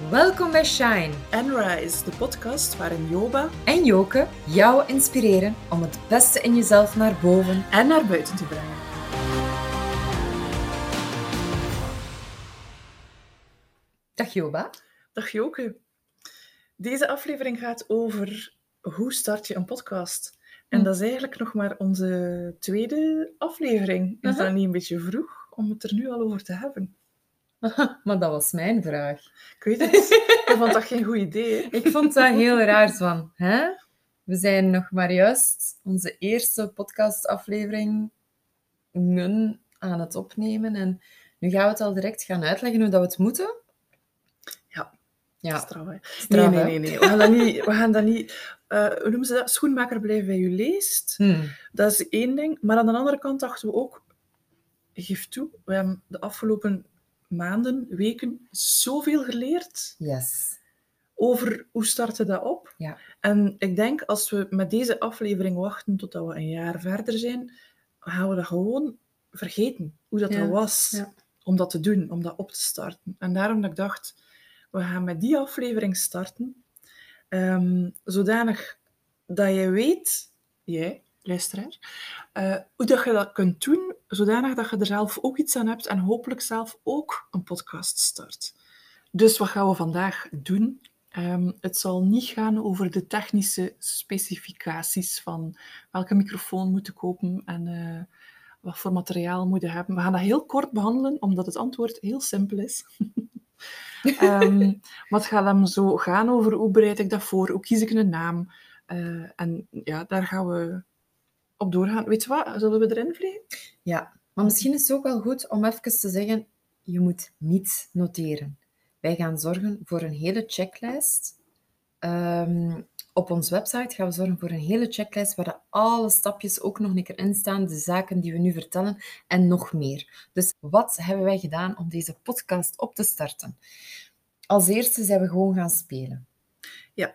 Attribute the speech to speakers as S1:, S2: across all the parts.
S1: Welkom bij Shine
S2: en Rise, de podcast waarin Joba
S1: en Joke jou inspireren om het beste in jezelf naar boven
S2: en naar buiten te brengen.
S1: Dag Joba.
S2: Dag Joke. Deze aflevering gaat over hoe start je een podcast. En hm. dat is eigenlijk nog maar onze tweede aflevering. Is dat niet een beetje vroeg om het er nu al over te hebben?
S1: maar dat was mijn vraag.
S2: Ik weet het. Ik vond dat geen goed idee.
S1: Ik vond dat heel raar van. Hè? We zijn nog maar juist onze eerste podcastaflevering aan het opnemen. En nu gaan we het al direct gaan uitleggen hoe dat we het moeten.
S2: Ja.
S1: Ja.
S2: Straf, nee, nee, nee, nee. We gaan dat niet... We gaan dat niet uh, hoe noemen ze dat? Schoenmaker blijven bij je leest.
S1: Hmm.
S2: Dat is één ding. Maar aan de andere kant dachten we ook... Geef toe, we hebben de afgelopen maanden, weken zoveel geleerd.
S1: Yes.
S2: Over hoe starten dat op.
S1: Ja.
S2: En ik denk, als we met deze aflevering wachten totdat we een jaar verder zijn, gaan we dat gewoon vergeten, hoe dat, dat was.
S1: Ja.
S2: Om dat te doen, om dat op te starten. En daarom dat ik dacht, we gaan met die aflevering starten, um, zodanig dat je weet, jij, luisteraar, uh, hoe dat je dat kunt doen, zodanig dat je er zelf ook iets aan hebt en hopelijk zelf ook een podcast start. Dus wat gaan we vandaag doen? Um, het zal niet gaan over de technische specificaties van welke microfoon moeten kopen en uh, wat voor materiaal moeten hebben. We gaan dat heel kort behandelen, omdat het antwoord heel simpel is. um, maar het gaat hem zo gaan over hoe bereid ik dat voor, hoe kies ik een naam. Uh, en ja, daar gaan we op doorgaan. Weet je wat, zullen we erin vliegen?
S1: Ja, maar misschien is het ook wel goed om even te zeggen, je moet niets noteren. Wij gaan zorgen voor een hele checklist. Um, op onze website gaan we zorgen voor een hele checklist waar alle stapjes ook nog een keer in staan, de zaken die we nu vertellen en nog meer. Dus wat hebben wij gedaan om deze podcast op te starten? Als eerste zijn we gewoon gaan spelen.
S2: Ja,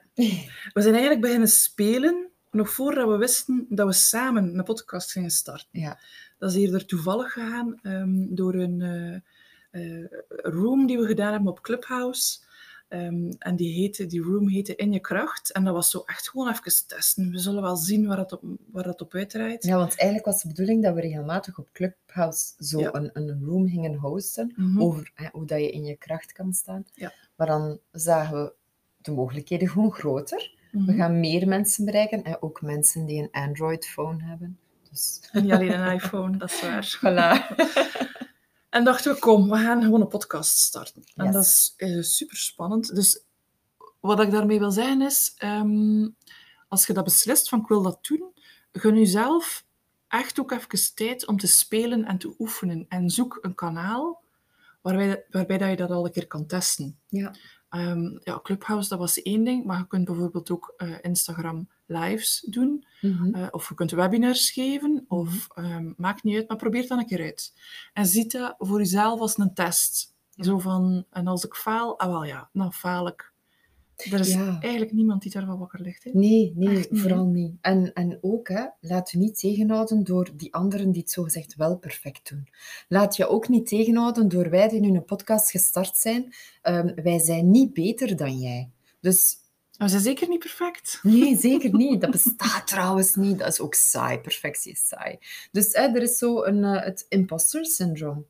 S2: we zijn eigenlijk beginnen spelen nog voordat we wisten dat we samen een podcast gingen starten.
S1: Ja.
S2: Dat is eerder toevallig gegaan um, door een uh, uh, room die we gedaan hebben op Clubhouse. Um, en die, heette, die room heette In je kracht. En dat was zo echt gewoon even testen. We zullen wel zien waar dat op, waar dat op uitdraait.
S1: Ja, want eigenlijk was de bedoeling dat we regelmatig op Clubhouse zo ja. een, een room gingen hosten.
S2: Mm -hmm.
S1: Over hè, hoe dat je in je kracht kan staan.
S2: Ja.
S1: Maar dan zagen we de mogelijkheden gewoon groter.
S2: Mhm.
S1: We gaan meer mensen bereiken. En ook mensen die een Android-phone hebben. Dus...
S2: Niet alleen een iPhone, dat is waar.
S1: Voilà.
S2: En dachten we, kom, we gaan gewoon een podcast starten. En
S1: Yes.
S2: dat is uh, super spannend. Dus wat ik daarmee wil zeggen is, um, als je dat beslist van ik wil dat doen, gun jezelf echt ook even tijd om te spelen en te oefenen. En zoek een kanaal waarbij, waarbij dat je dat al een keer kan testen.
S1: Ja.
S2: Um, ja, Clubhouse, dat was één ding, maar je kunt bijvoorbeeld ook uh, Instagram lives doen.
S1: Mm -hmm.
S2: Uh, of je kunt webinars geven, of um, maakt niet uit, maar probeer het dan een keer uit. En zie dat voor jezelf als een test. Zo van, en als ik faal, ah wel ja, dan faal ik. Er is
S1: Ja.
S2: eigenlijk niemand die daarvan wakker ligt. Hè?
S1: Nee, nee,
S2: Echt
S1: vooral niet. En, en ook, hè, laat je niet tegenhouden door die anderen die het zogezegd wel perfect doen. Laat je ook niet tegenhouden door wij die nu een podcast gestart zijn. Um, wij zijn niet beter dan jij. Dus
S2: Maar ze zijn zeker niet perfect.
S1: nee, zeker niet. Dat bestaat trouwens niet. Dat is ook saai. Perfectie is saai. Dus hè, er is zo een, uh, het imposter syndroom.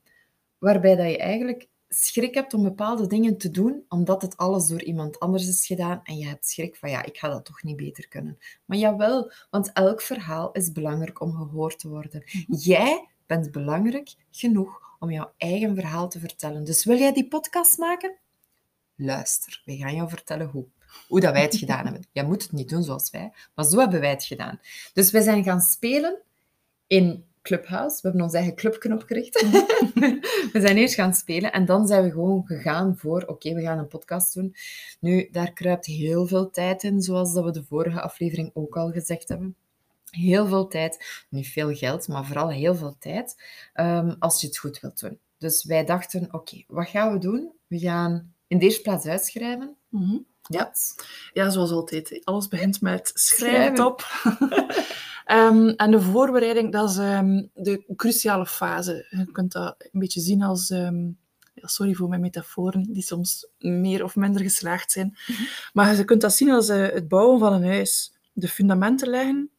S1: Waarbij dat je eigenlijk schrik hebt om bepaalde dingen te doen, omdat het alles door iemand anders is gedaan en je hebt schrik van ja, ik ga dat toch niet beter kunnen. Maar jawel, want elk verhaal is belangrijk om gehoord te worden.
S2: Mhm.
S1: Jij bent belangrijk genoeg om jouw eigen verhaal te vertellen. Dus wil jij die podcast maken? Luister, we gaan jou vertellen hoe. Hoe dat wij het gedaan hebben. Jij moet het niet doen zoals wij, maar zo hebben wij het gedaan. Dus wij zijn gaan spelen in Clubhouse. We hebben ons eigen clubje opgericht. we zijn eerst gaan spelen en dan zijn we gewoon gegaan voor, oké, okay, we gaan een podcast doen. Nu, daar kruipt heel veel tijd in, zoals dat we de vorige aflevering ook al gezegd hebben. Heel veel tijd, niet veel geld, maar vooral heel veel tijd, um, als je het goed wilt doen. Dus wij dachten, oké, okay, wat gaan we doen? We gaan in de eerste plaats uitschrijven.
S2: Mm -hmm.
S1: Ja.
S2: ja, zoals altijd. Alles begint met schrijf het op. um, en de voorbereiding, dat is um, de cruciale fase. Je kunt dat een beetje zien als um, Ja, sorry voor mijn metaforen, die soms meer of minder geslaagd zijn. Maar je kunt dat zien als eh, het bouwen van een huis. De fundamenten leggen,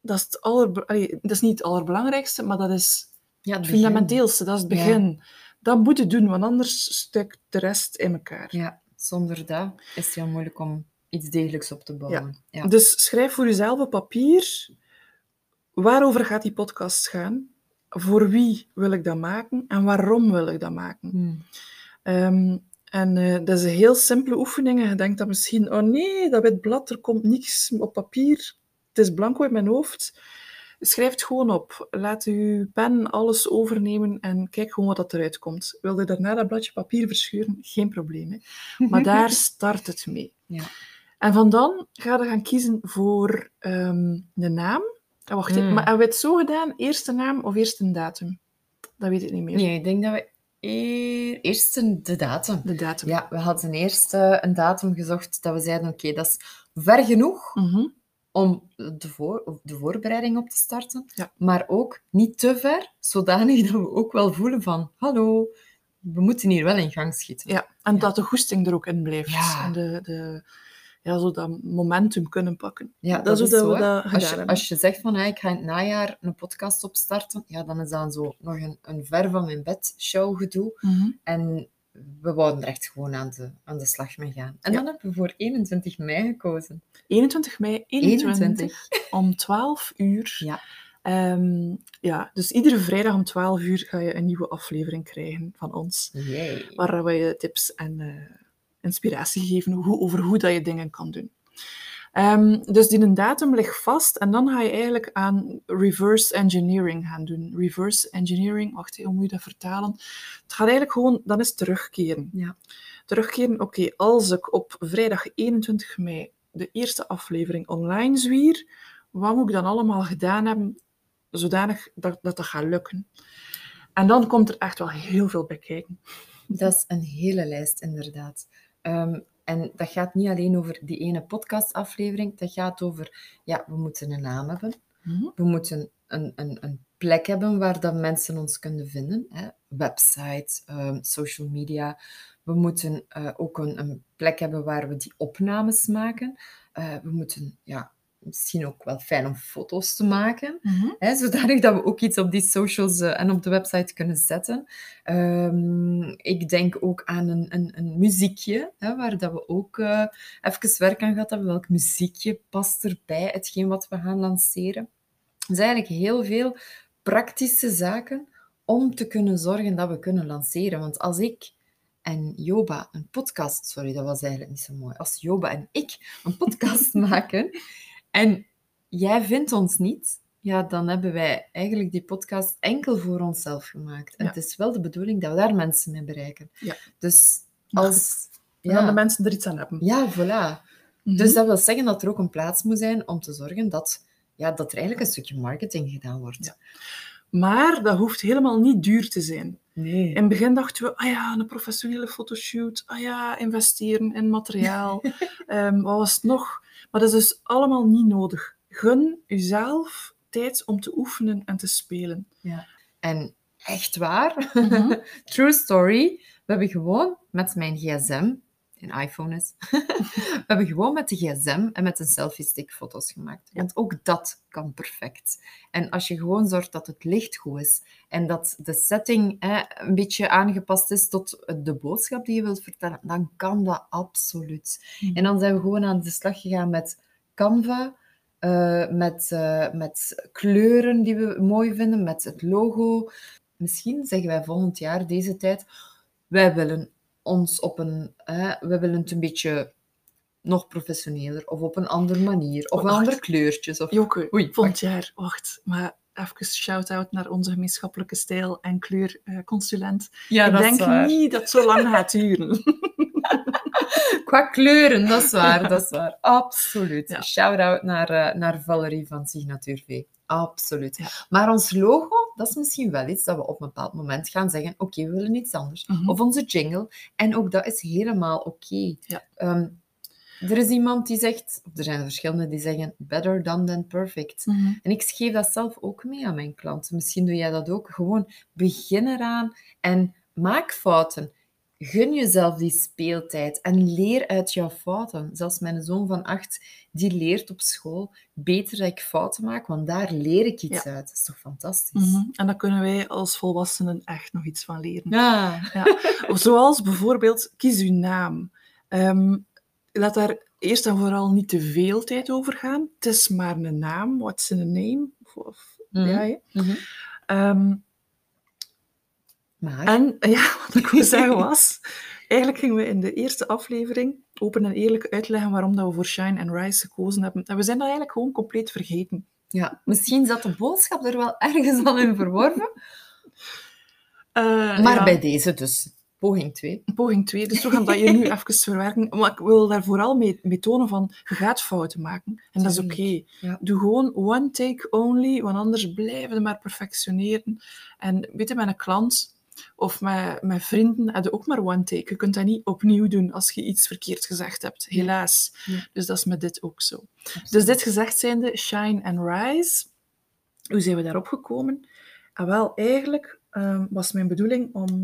S2: dat is, het aller, allee, dat is niet het allerbelangrijkste, maar dat is
S1: Ja,
S2: het fundamenteelste, dat is het
S1: Ja.
S2: begin. Dat moet je doen, want anders stukt de rest in elkaar.
S1: Ja, zonder dat is het heel moeilijk om iets degelijks op te bouwen. Ja.
S2: Dus schrijf voor jezelf op papier waarover gaat die podcast gaan, voor wie wil ik dat maken en waarom wil ik dat maken.
S1: Hmm.
S2: Ehm, en eh, dat is een heel simpele oefening. En je denkt dan misschien, oh nee, dat wit blad, er komt niks op papier. Het is blanco in mijn hoofd. Schrijf het gewoon op. Laat uw pen alles overnemen en kijk gewoon wat dat eruit komt. Wil je daarna dat bladje papier verscheuren? Geen probleem. Hè? Maar daar start het mee.
S1: Ja.
S2: En van dan ga je gaan kiezen voor ehm de naam. Ah, wacht, hè,
S1: Mm.
S2: maar hebben we het zo gedaan? Eerst de naam of eerst een datum? Dat weet ik niet meer.
S1: Nee, ik denk dat we eer- eerst een- de datum.
S2: De datum.
S1: Ja, we hadden eerst eh, een datum gezocht dat we zeiden, oké, dat is ver genoeg
S2: Mhm.
S1: om de, voor, de voorbereiding op te starten,
S2: Ja.
S1: maar ook niet te ver, zodanig dat we ook wel voelen van, hallo, we moeten hier wel in gang schieten.
S2: Ja, en
S1: Ja.
S2: dat de goesting er ook in blijft.
S1: Ja.
S2: En de, de, ja, zo dat momentum kunnen pakken.
S1: Ja,
S2: dat, is dat
S1: zo,
S2: we
S1: hè.
S2: dat gedaan
S1: als je,
S2: hebben.
S1: als je zegt van, ah, ik ga in het najaar een podcast opstarten, ja, dan is dat zo nog een, een ver van mijn bed show gedoe.
S2: Mhm.
S1: En we wouden er echt gewoon aan de, aan de slag mee gaan. En
S2: Ja.
S1: dan hebben we voor 21 mei gekozen.
S2: 21 mei, 21,
S1: 21.
S2: om 12 uur.
S1: Ja.
S2: Ehm, ja, dus iedere vrijdag om 12 uur ga je een nieuwe aflevering krijgen van ons.
S1: Yay.
S2: Waar we je tips en eh, inspiratie geven hoe, over hoe dat je dingen kan doen. Ehm, dus die een datum ligt vast en dan ga je eigenlijk aan reverse engineering gaan doen. Reverse engineering, wacht even, hoe moet je dat vertalen? Het gaat eigenlijk gewoon, dan is terugkeren.
S1: Ja.
S2: Terugkeren, oké, als ik op vrijdag 21 mei de eerste aflevering online zwier, wat moet ik dan allemaal gedaan hebben, zodanig dat dat, dat gaat lukken? En dan komt er echt wel heel veel bij kijken.
S1: Dat is een hele lijst, inderdaad. Ehm, en dat gaat niet alleen over die ene podcastaflevering. Dat gaat over, ja, we moeten een naam hebben.
S2: Mhm.
S1: We moeten een, een, een plek hebben waar dat mensen ons kunnen vinden. Hè? Website, ehm, social media. We moeten eh, ook een, een plek hebben waar we die opnames maken. Eh, we moeten, ja, misschien ook wel fijn om foto's te maken. Hè, zodanig dat we ook iets op die socials eh, en op de website kunnen zetten. Ehm, ik denk ook aan een, een, een muziekje, hè, waar dat we ook eh, even werk aan gehad hebben. Welk muziekje past erbij, hetgeen wat we gaan lanceren? Is eigenlijk heel veel praktische zaken om te kunnen zorgen dat we kunnen lanceren. Want als ik en Joba een podcast... Sorry, dat was eigenlijk niet zo mooi. Als Joba en ik een podcast maken en jij vindt ons niet, ja, dan hebben wij eigenlijk die podcast enkel voor onszelf gemaakt. En
S2: Ja.
S1: het is wel de bedoeling dat we daar mensen mee bereiken.
S2: Ja.
S1: Dus als...
S2: En dan de
S1: Ja,
S2: mensen er iets aan hebben.
S1: ja, voilà.
S2: Mhm.
S1: Dus dat wil zeggen dat er ook een plaats moet zijn om te zorgen dat, ja, dat er eigenlijk een stukje marketing gedaan wordt.
S2: Ja. Maar dat hoeft helemaal niet duur te zijn.
S1: Nee.
S2: In het begin dachten we, ah ja, een professionele fotoshoot. Ah ja, investeren in materiaal. Ehm, wat was het nog? Maar dat is dus allemaal niet nodig. Gun jezelf tijd om te oefenen en te spelen.
S1: En echt waar,
S2: Mhm.
S1: true story, we hebben gewoon met mijn gsm, een iPhone is, we hebben gewoon met de gsm en met een selfie stick foto's gemaakt. Want ook dat kan perfect. En als je gewoon zorgt dat het licht goed is en dat de setting hè, een beetje aangepast is tot de boodschap die je wilt vertellen, dan kan dat absoluut.
S2: Mhm.
S1: En dan zijn we gewoon aan de slag gegaan met Canva, eh, met, eh, met kleuren die we mooi vinden, met het logo. Misschien zeggen wij volgend jaar, deze tijd, wij willen ons op een, hè, wij willen het een beetje nog professioneler of op een andere manier of
S2: Oh,
S1: andere kleurtjes. Of...
S2: Joke,
S1: Oei,
S2: volgend jaar, wacht, maar even shout-out naar onze gemeenschappelijke stijl- en kleurconsulent.
S1: Ja,
S2: Ik
S1: dat
S2: denk
S1: is waar.
S2: niet dat het zo lang gaat duren.
S1: Qua kleuren, dat is waar, dat is waar. Absoluut.
S2: Ja.
S1: Shout-out naar, eh, naar Valerie van Signatuur V. Absoluut.
S2: Ja.
S1: Maar ons logo, dat is misschien wel iets dat we op een bepaald moment gaan zeggen, oké, we willen iets anders.
S2: Mhm.
S1: Of onze jingle. En ook dat is helemaal oké.
S2: Ja.
S1: Ehm, er is iemand die zegt, of er zijn verschillende die zeggen, better done than perfect.
S2: Mhm.
S1: En ik geef dat zelf ook mee aan mijn klanten. Misschien doe jij dat ook. Gewoon begin eraan en maak fouten. Gun jezelf die speeltijd en leer uit jouw fouten. Zelfs mijn zoon van acht, die leert op school beter dat ik fouten maak, want daar leer ik iets uit. Dat is toch fantastisch?
S2: Mhm. En daar kunnen wij als volwassenen echt nog iets van leren.
S1: Ja.
S2: Ja. Zoals bijvoorbeeld, kies uw naam. Ehm, laat daar eerst en vooral niet te veel tijd over gaan. Het is maar een naam. What's in a name? Of, of-
S1: Mhm.
S2: ja,
S1: Maar,
S2: en ja, wat ik wil zeggen was... Eigenlijk gingen we in de eerste aflevering open en eerlijk uitleggen waarom dat we voor Shine and Rise gekozen hebben. En we zijn dat eigenlijk gewoon compleet vergeten.
S1: ja, misschien zat de boodschap er wel ergens al in verworven.
S2: Eh,
S1: Maar
S2: ja.
S1: bij deze dus, poging 2.
S2: Poging 2, dus we gaan dat je nu even verwerken. Maar ik wil daar vooral mee, mee tonen van, je gaat fouten maken. En dat is oké.
S1: Ja.
S2: Doe gewoon one take only, want anders blijven we maar perfectioneren. En weet je, met een klant of met, met vrienden heb je ook maar one take. Je kunt dat niet opnieuw doen als je iets verkeerd gezegd hebt, helaas.
S1: Ja.
S2: Dus dat is met dit ook zo. Dus dit gezegd zijnde, shine and rise. Hoe zijn we daarop gekomen? Ah, wel, eigenlijk ehm, was mijn bedoeling om...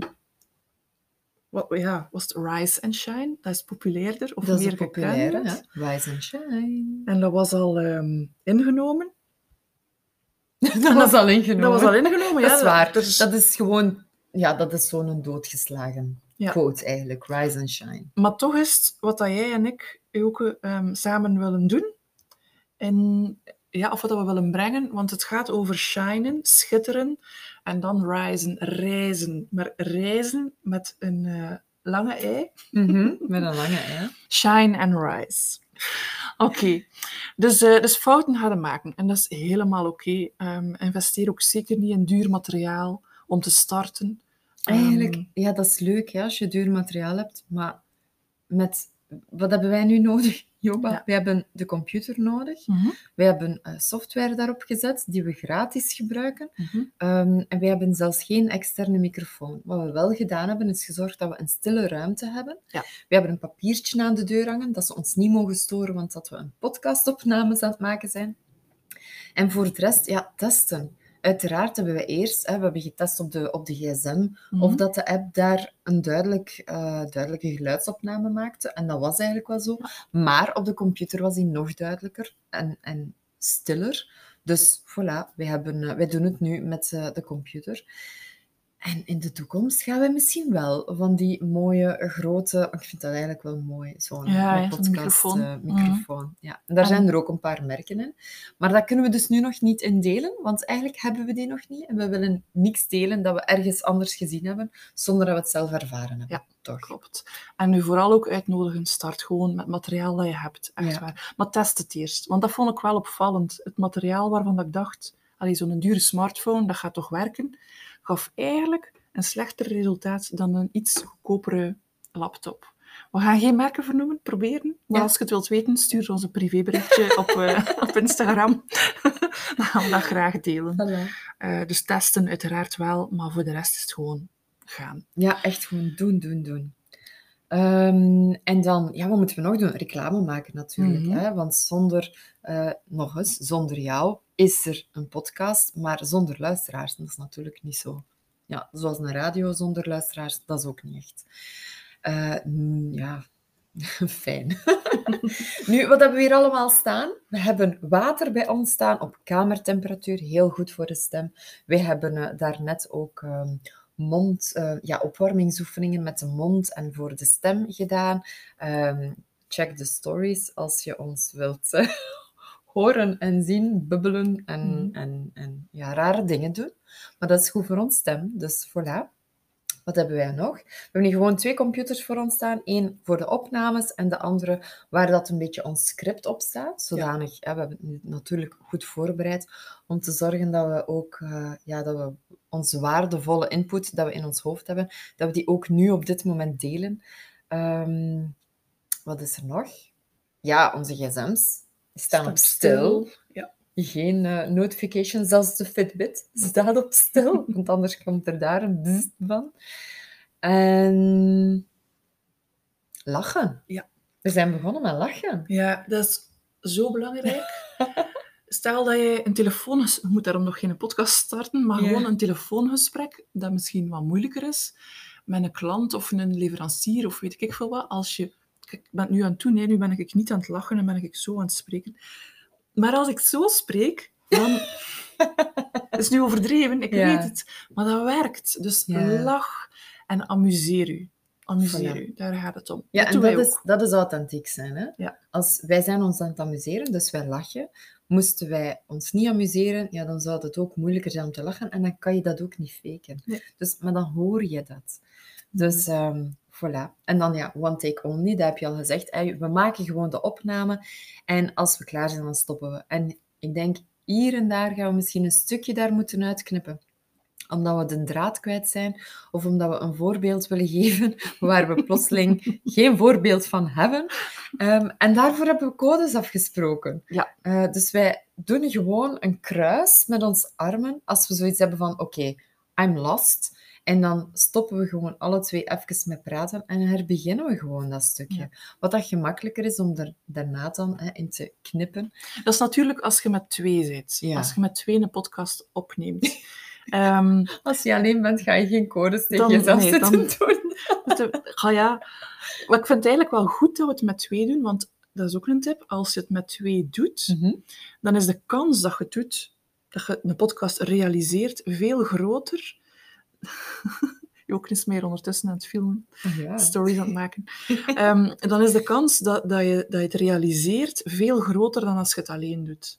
S2: Wat, ja, was het rise and shine? Dat is populairder of
S1: Dat
S2: meer
S1: een populaire,
S2: gekend.
S1: hè? Rise and shine.
S2: En dat was al ehm, ingenomen.
S1: Dat was al ingenomen.
S2: Dat was al ingenomen, ja.
S1: Dat is waar.
S2: is-
S1: Dat is gewoon... Ja, dat is zo'n doodgeslagen
S2: Ja.
S1: quote eigenlijk. Rise and shine.
S2: Maar toch is het wat dat jij en ik ook ehm, samen willen doen. En ja, of wat dat we willen brengen, want het gaat over shinen, schitteren en dan risen, reizen. Maar reizen met een eh, lange ei.
S1: Met een lange ei.
S2: Shine and rise. Oké, dus, eh, dus fouten gaan maken en dat is helemaal oké. Ehm, investeer ook zeker niet in duur materiaal om te starten.
S1: Eigenlijk,
S2: Ehm,
S1: ja, dat is leuk hè, als je duur materiaal hebt, maar met, wat hebben wij nu nodig, Joba?
S2: Ja.
S1: We hebben de computer nodig.
S2: mhm,
S1: We hebben eh, software daarop gezet die we gratis gebruiken.
S2: mhm.
S1: Ehm, en wij hebben zelfs geen externe microfoon. Wat we wel gedaan hebben, is gezorgd dat we een stille ruimte hebben.
S2: Ja.
S1: We hebben een papiertje aan de deur hangen, dat ze ons niet mogen storen, want dat we een podcastopnames aan het maken zijn. En voor het rest, ja, testen. Uiteraard hebben we eerst, hè, we hebben getest op de, op de gsm, of
S2: Mhm.
S1: dat de app daar een duidelijk, eh, duidelijke geluidsopname maakte. En dat was eigenlijk wel zo. Maar op de computer was die nog duidelijker en, en stiller. Dus voilà, wij, hebben, eh, wij doen het nu met eh, de computer. En in de toekomst gaan we misschien wel van die mooie, grote... Ik vind dat eigenlijk wel mooi, zo'n
S2: Ja, ja,
S1: podcast
S2: microfoon.
S1: eh,
S2: Mhm.
S1: microfoon. Ja. En daar
S2: En-
S1: zijn er ook een paar merken in. Maar dat kunnen we dus nu nog niet in delen, want eigenlijk hebben we die nog niet. En we willen niks delen dat we ergens anders gezien hebben, zonder dat we het zelf ervaren hebben.
S2: Ja,
S1: toch?
S2: Klopt. En nu vooral ook uitnodigen, start gewoon met materiaal dat je hebt. Echt
S1: Ja.
S2: waar. Maar test het eerst. Want dat vond ik wel opvallend. Het materiaal waarvan ik dacht, zo'n dure smartphone, dat gaat toch werken, gaf eigenlijk een slechter resultaat dan een iets goedkopere laptop. We gaan geen merken vernoemen, proberen. Maar
S1: Ja.
S2: als je het wilt weten, stuur ons een privéberichtje op, eh, op Instagram. Dan gaan we dat graag delen. Eh, dus testen uiteraard wel, maar voor de rest is het gewoon gaan.
S1: Ja, echt gewoon doen, doen, doen. Ehm, en dan, ja, wat moeten we nog doen? Reclame maken natuurlijk.
S2: Mhm.
S1: hè? Want zonder, eh, nog eens, zonder jou is er een podcast, maar zonder luisteraars, dat is natuurlijk niet zo. Ja, zoals een radio zonder luisteraars, dat is ook niet echt. Eh, ja, fijn. nu, wat hebben we hier allemaal staan? We hebben water bij ons staan op kamertemperatuur, heel goed voor de stem. We hebben eh, daarnet ook ehm, mond, eh, ja, opwarmingsoefeningen met de mond en voor de stem gedaan. Ehm, check de stories als je ons wilt horen en zien, bubbelen en,
S2: Mhm.
S1: en, en ja, rare dingen doen. Maar dat is goed voor ons stem, dus voilà. Wat hebben wij nog? We hebben hier gewoon twee computers voor ons staan. Eén voor de opnames en de andere waar dat een beetje ons script op staat. Zodanig, hè, we hebben het natuurlijk goed voorbereid om te zorgen dat we ook eh, ja, dat we onze waardevolle input dat we in ons hoofd hebben, dat we die ook nu op dit moment delen. Ehm, wat is er nog? Ja, onze gsm's staan op stil.
S2: Ja.
S1: Geen eh, notifications, zelfs de Fitbit staat op stil, want anders komt er daar een bzzt van. En lachen.
S2: Ja.
S1: We zijn begonnen met lachen.
S2: Ja, dat is zo belangrijk. Stel dat je een telefoon... Je moet daarom nog geen podcast starten, maar
S1: Ja.
S2: gewoon een telefoongesprek, dat misschien wat moeilijker is. met een klant of een leverancier of weet ik veel wat. Als je, ik ben nu aan het doen, hè, nu ben ik niet aan het lachen en ben ik zo aan het spreken. Maar als ik zo spreek, dan... Het is nu overdreven, ik
S1: Ja.
S2: weet het. Maar dat werkt. Dus
S1: Ja.
S2: lach en amuseer u. Amuseer u, daar gaat het om.
S1: Ja,
S2: dat
S1: en dat is, dat is authentiek zijn. Hè?
S2: Ja.
S1: Als, wij zijn ons aan het amuseren, dus wij lachen. Moesten wij ons niet amuseren, ja, dan zou het ook moeilijker zijn om te lachen. En dan kan je dat ook niet faken.
S2: Nee.
S1: Dus, maar dan hoor je dat. Dus ehm, voilà. En dan ja, one take only, dat heb je al gezegd. We maken gewoon de opname. En als we klaar zijn, dan stoppen we. En ik denk, hier en daar gaan we misschien een stukje daar moeten uitknippen omdat we de draad kwijt zijn, of omdat we een voorbeeld willen geven waar we plotseling geen voorbeeld van hebben. Ehm, en daarvoor hebben we codes afgesproken.
S2: Ja.
S1: Eh, dus wij doen gewoon een kruis met onze armen als we zoiets hebben van oké, I'm lost. En dan stoppen we gewoon alle twee even met praten en herbeginnen we gewoon dat stukje.
S2: Ja.
S1: Wat dat gemakkelijker is om er daarna dan hè, in te knippen.
S2: Dat is natuurlijk als je met twee.
S1: Ja.
S2: Als je met twee een podcast opneemt. Ehm,
S1: Als je alleen bent, ga je geen codes tegen jezelf
S2: nee,
S1: zitten
S2: dan-
S1: doen.
S2: De- ga ja, maar ik vind het eigenlijk wel goed dat we het met twee doen, want dat is ook een tip. Als je het met twee doet,
S1: Mhm.
S2: dan is de kans dat je het doet, dat je een podcast realiseert, veel groter. Je ook eens meer ondertussen aan het filmen,
S1: Ja.
S2: stories aan het maken. Ehm, dan is de kans dat, dat, je, dat je het realiseert veel groter dan als je het alleen doet.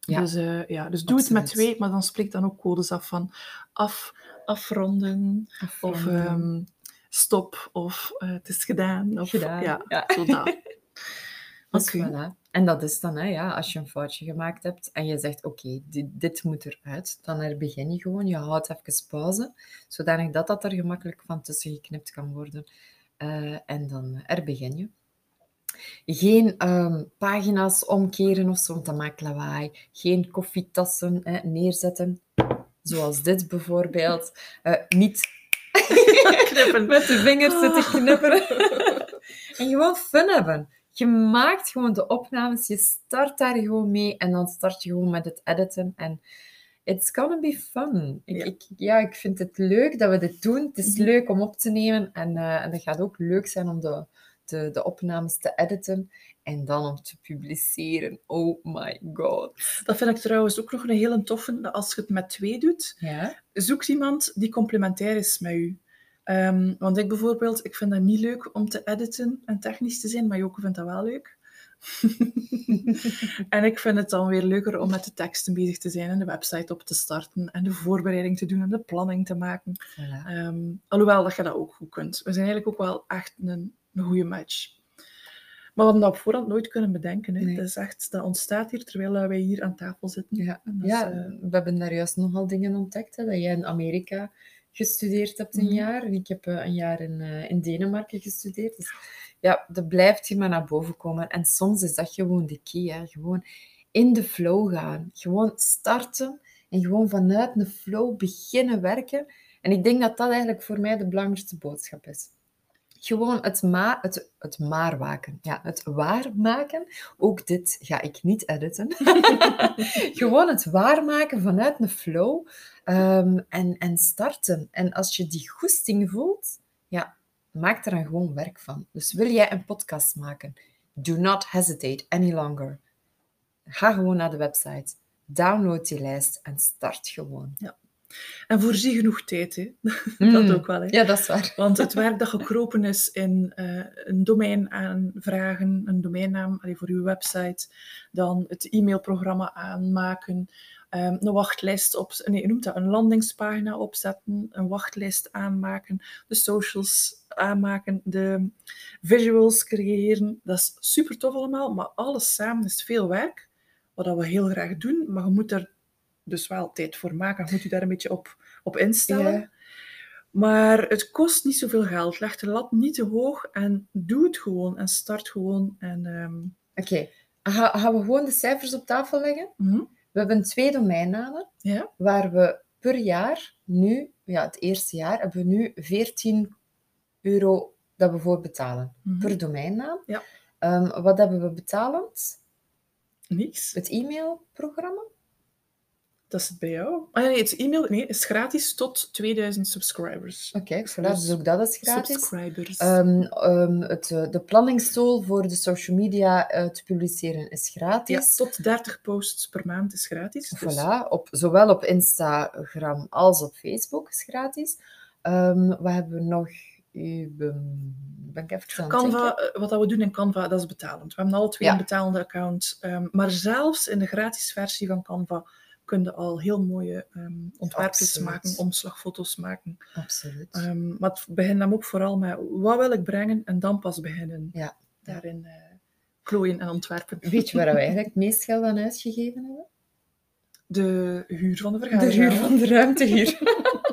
S1: Ja.
S2: Dus, eh, ja, dus doe het met twee, maar dan spreek dan ook codes af van af, afronden, of ehm, stop, of eh, het is gedaan. Of,
S1: Gedaan,
S2: Ja,
S1: ja.
S2: zo dat. Oké.
S1: voilà. En dat is dan, hè, ja, als je een foutje gemaakt hebt en je zegt, oké, dit, dit moet eruit, dan herbegin je gewoon. Je houdt even pauze, zodanig dat dat er gemakkelijk van tussen geknipt kan worden. Eh, en dan herbegin je. Geen ehm, pagina's omkeren of zo, want dat maakt lawaai. Geen koffietassen hè, neerzetten, zoals dit bijvoorbeeld. Eh, niet
S2: Knippen.
S1: met de vingers zitten knipperen. en gewoon fun hebben. Je maakt gewoon de opnames, je start daar gewoon mee en dan start je gewoon met het editen. En it's gonna be fun. Ik,
S2: Ja.
S1: ik, ja, ik vind het leuk dat we dit doen. Het is
S2: Mhm.
S1: leuk om op te nemen en, eh, en dat gaat ook leuk zijn om de, de, de opnames te editen en dan om te publiceren. Oh my god.
S2: Dat vind ik trouwens ook nog een hele toffe, als je het met twee doet,
S1: Ja?
S2: zoek iemand die complementair is met u. Ehm, want ik bijvoorbeeld, ik vind dat niet leuk om te editen en technisch te zijn, maar Joke vindt dat wel leuk. en ik vind het dan weer leuker om met de teksten bezig te zijn en de website op te starten en de voorbereiding te doen en de planning te maken.
S1: Voilà.
S2: Ehm, alhoewel dat je dat ook goed kunt. We zijn eigenlijk ook wel echt een, een goede match. Maar we hadden dat op voorhand nooit kunnen bedenken. Hè.
S1: Nee.
S2: Dat, is echt, dat ontstaat hier terwijl wij hier aan tafel zitten.
S1: Ja,
S2: is, eh,
S1: we hebben daar juist nogal dingen ontdekt. Hè, dat jij in Amerika gestudeerd hebt een
S2: Mhm.
S1: jaar. En ik heb eh, een jaar in, eh, in Denemarken gestudeerd. Dus ja, dat blijft je maar naar boven komen. En soms is dat gewoon de key. Hè. Gewoon in de flow gaan. Gewoon starten en gewoon vanuit de flow beginnen werken. En ik denk dat dat eigenlijk voor mij de belangrijkste boodschap is. Gewoon het, ma het, het maarwaken. Ja, het waarmaken. Ook dit ga ik niet editen. Gewoon het waarmaken vanuit een flow. ehm, en, en starten. En als je die goesting voelt, ja, maak er dan gewoon werk van. Dus wil jij een podcast maken? Do not hesitate any longer. Ga gewoon naar de website. Download die lijst en start gewoon.
S2: En voorzie genoeg tijd, hè.
S1: Mm.
S2: dat ook wel. Hè.
S1: Ja, dat is waar.
S2: Want het werk dat gekropen is in eh, een domein aanvragen, een domeinnaam allee, voor uw website, dan het e-mailprogramma aanmaken, ehm, een wachtlijst op, nee, je noemt dat, een landingspagina opzetten, een wachtlijst aanmaken, de socials aanmaken, de visuals creëren. Dat is super tof allemaal, maar alles samen is veel werk, wat we heel graag doen, maar je moet er dus wel tijd voor maken. Je moet je daar een beetje op, op instellen.
S1: Ja.
S2: Maar het kost niet zoveel geld. Leg de lat niet te hoog en doe het gewoon en start gewoon. En, ehm,
S1: Oké, Ga- gaan we gewoon de cijfers op tafel leggen?
S2: mhm,
S1: We hebben twee domeinnamen.
S2: Ja,
S1: waar we per jaar nu, ja, het eerste jaar, hebben we nu 14 euro dat we voor betalen.
S2: mhm.
S1: Per domeinnaam.
S2: Ja.
S1: Ehm, wat hebben we betalend?
S2: niks.
S1: Het e-mailprogramma?
S2: Dat zit bij jou. Ah, nee, het e-mail nee, is gratis tot 2000 subscribers.
S1: Oké, voilà, dus ook dat is gratis.
S2: Subscribers.
S1: Ehm, ehm, het, eh, de planningstool voor de social media eh, te publiceren is
S2: ja,
S1: gratis.
S2: tot 30 posts per maand is gratis. Dus
S1: Voilà, op, zowel op Instagram als op Facebook is gratis. Ehm, wat hebben we nog? Ben ik even het
S2: Canva, eh, wat dat we doen in Canva, dat is betalend. We hebben alle twee
S1: Ja.
S2: een betalende account. maar zelfs in de gratis versie van Canva kun je al heel mooie ehm ontwerpjes
S1: Absoluut.
S2: maken, omslagfoto's maken.
S1: Absoluut.
S2: Ehm, maar het begint hem ook vooral met wat wil ik brengen en dan pas beginnen
S1: Ja.
S2: daarin eh klooien en ontwerpen.
S1: Weet je waar we eigenlijk het meest geld aan uitgegeven hebben?
S2: De huur van de
S1: De
S2: vergadering.
S1: huur van de ruimte hier.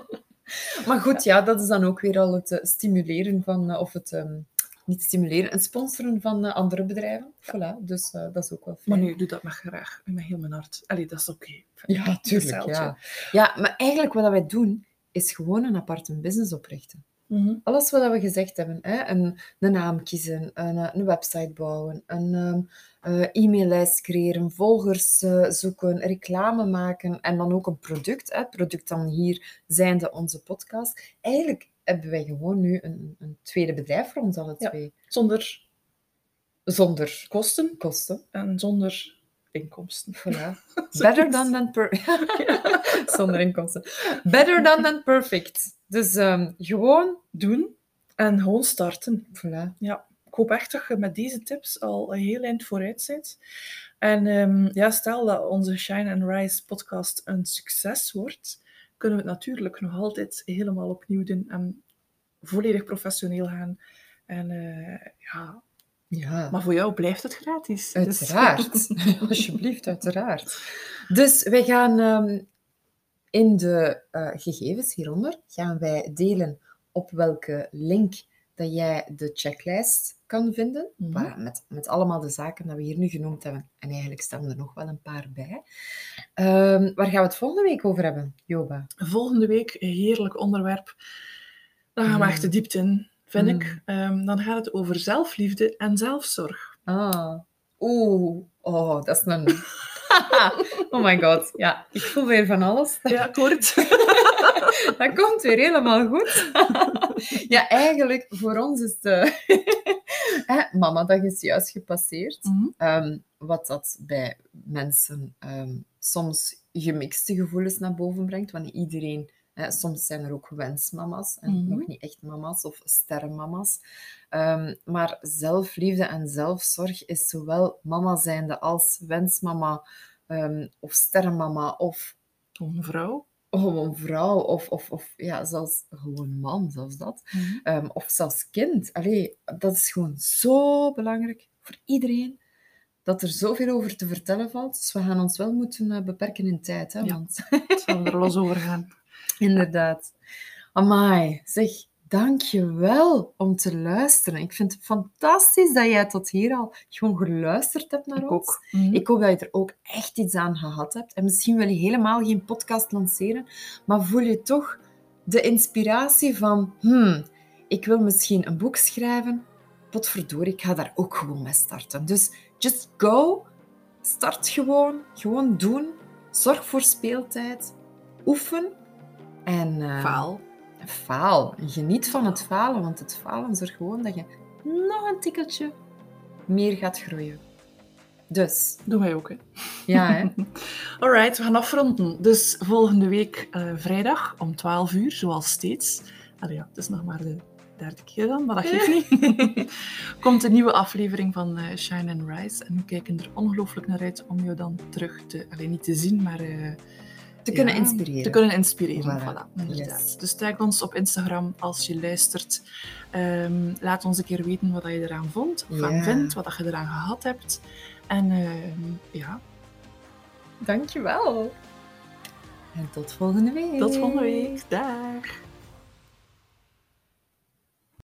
S1: maar goed, ja, dat is dan ook weer al het eh, stimuleren van, eh, of het ehm, niet stimuleren, het sponsoren van andere bedrijven. Voilà, dus dat is ook wel
S2: Maar
S1: fijn.
S2: nu, doe dat maar graag. En met heel mijn hart. Allee, dat is oké.
S1: Ja, tuurlijk. Ja. ja, maar eigenlijk wat wij doen, is gewoon een aparte business oprichten.
S2: Mhm.
S1: Alles wat we gezegd hebben, hè? Een, een naam kiezen, een, eh, een website bouwen, een ehm, eh, e-maillijst creëren, volgers eh, zoeken, reclame maken en dan ook een product. Hè? Product dan hier zijnde onze podcast. Eigenlijk hebben wij gewoon nu een, een tweede bedrijf voor ons alle
S2: Ja.
S1: twee.
S2: Zonder
S1: Zonder
S2: kosten
S1: kosten.
S2: en zonder inkomsten.
S1: Better than than per... Zonder inkomsten. Better than than perfect. Dus ehm, gewoon,
S2: Doen en gewoon starten.
S1: voilà.
S2: Ja, ik hoop echt dat je met deze tips al een heel eind vooruit bent. En ehm, ja, stel dat onze Shine and Rise podcast een succes wordt, kunnen we het natuurlijk nog altijd helemaal opnieuw doen en volledig professioneel gaan. En eh, ja,
S1: Ja.
S2: maar voor jou blijft het gratis. Dus-
S1: Uiteraard. Alsjeblieft, uiteraard. Dus wij gaan ehm, in de eh, gegevens hieronder gaan wij delen op welke link dat jij de checklist kan vinden.
S2: Mhm.
S1: met, met allemaal de zaken dat we hier nu genoemd hebben. En eigenlijk staan er nog wel een paar bij. Ehm, waar gaan we het volgende week over hebben, Joba?
S2: Volgende week een heerlijk onderwerp. Dan gaan we
S1: Mm.
S2: echt de diepte in, vind
S1: Mm.
S2: ik. Ehm, dan gaat het over zelfliefde en zelfzorg.
S1: Ah. Oeh. Oh, dat is een... oh my god. Ja, ik voel weer van alles.
S2: Ja, kort.
S1: Dat komt weer helemaal goed. ja, eigenlijk voor ons is de Hè, mama-dag is juist gepasseerd.
S2: Mhm.
S1: Ehm, wat dat bij mensen ehm, soms gemixte gevoelens naar boven brengt. Want iedereen... Hè, soms zijn er ook wensmama's en
S2: Mhm.
S1: nog niet echt mama's of sterrenmama's. Ehm, maar zelfliefde en zelfzorg is zowel mama zijnde als wensmama ehm, of sterrenmama of
S2: Een vrouw.
S1: gewoon vrouw of, of, of ja, zelfs gewoon man, zelfs dat. Ehm, of zelfs kind. Allee, dat is gewoon zo belangrijk voor iedereen. Dat er zoveel over te vertellen valt. Dus we gaan ons wel moeten eh, beperken in tijd. Hè,
S2: Ja.
S1: want
S2: Het zal er los over gaan.
S1: Inderdaad. Amai, zeg, dank je wel om te luisteren. Ik vind het fantastisch dat jij tot hier al gewoon geluisterd hebt naar
S2: Ik
S1: ons.
S2: ook. Mhm.
S1: Ik hoop dat je er ook echt iets aan gehad hebt. En misschien wil je helemaal geen podcast lanceren, maar voel je toch de inspiratie van, hmm, ik wil misschien een boek schrijven. Potverdorie, ik ga daar ook gewoon mee starten. Dus just go. Start gewoon. Gewoon doen. Zorg voor speeltijd. Oefen. En eh,
S2: Faal.
S1: faal. En Geniet van het falen, want het falen zorgt gewoon dat je nog een tikkeltje meer gaat groeien. Dus,
S2: Doen wij ook, hè.
S1: ja, hè?
S2: Alright, we gaan afronden. Dus volgende week eh, vrijdag om 12 uur, zoals steeds. Allee, ja, het is nog maar de derde keer dan, maar dat geeft niet. Komt een nieuwe aflevering van eh, Shine and Rise. En we kijken er ongelooflijk naar uit om jou dan terug te... Alleen niet te zien, maar...
S1: te kunnen
S2: ja,
S1: inspireren.
S2: Te kunnen inspireren,
S1: Voilà,
S2: voilà. inderdaad.
S1: yes.
S2: Dus tag ons op Instagram als je luistert. Ehm, laat ons een keer weten wat je eraan vond, of aan
S1: Ja.
S2: vindt, wat je eraan gehad hebt. En ehm, ja,
S1: Dankjewel. En tot volgende week.
S2: tot volgende week. Dag!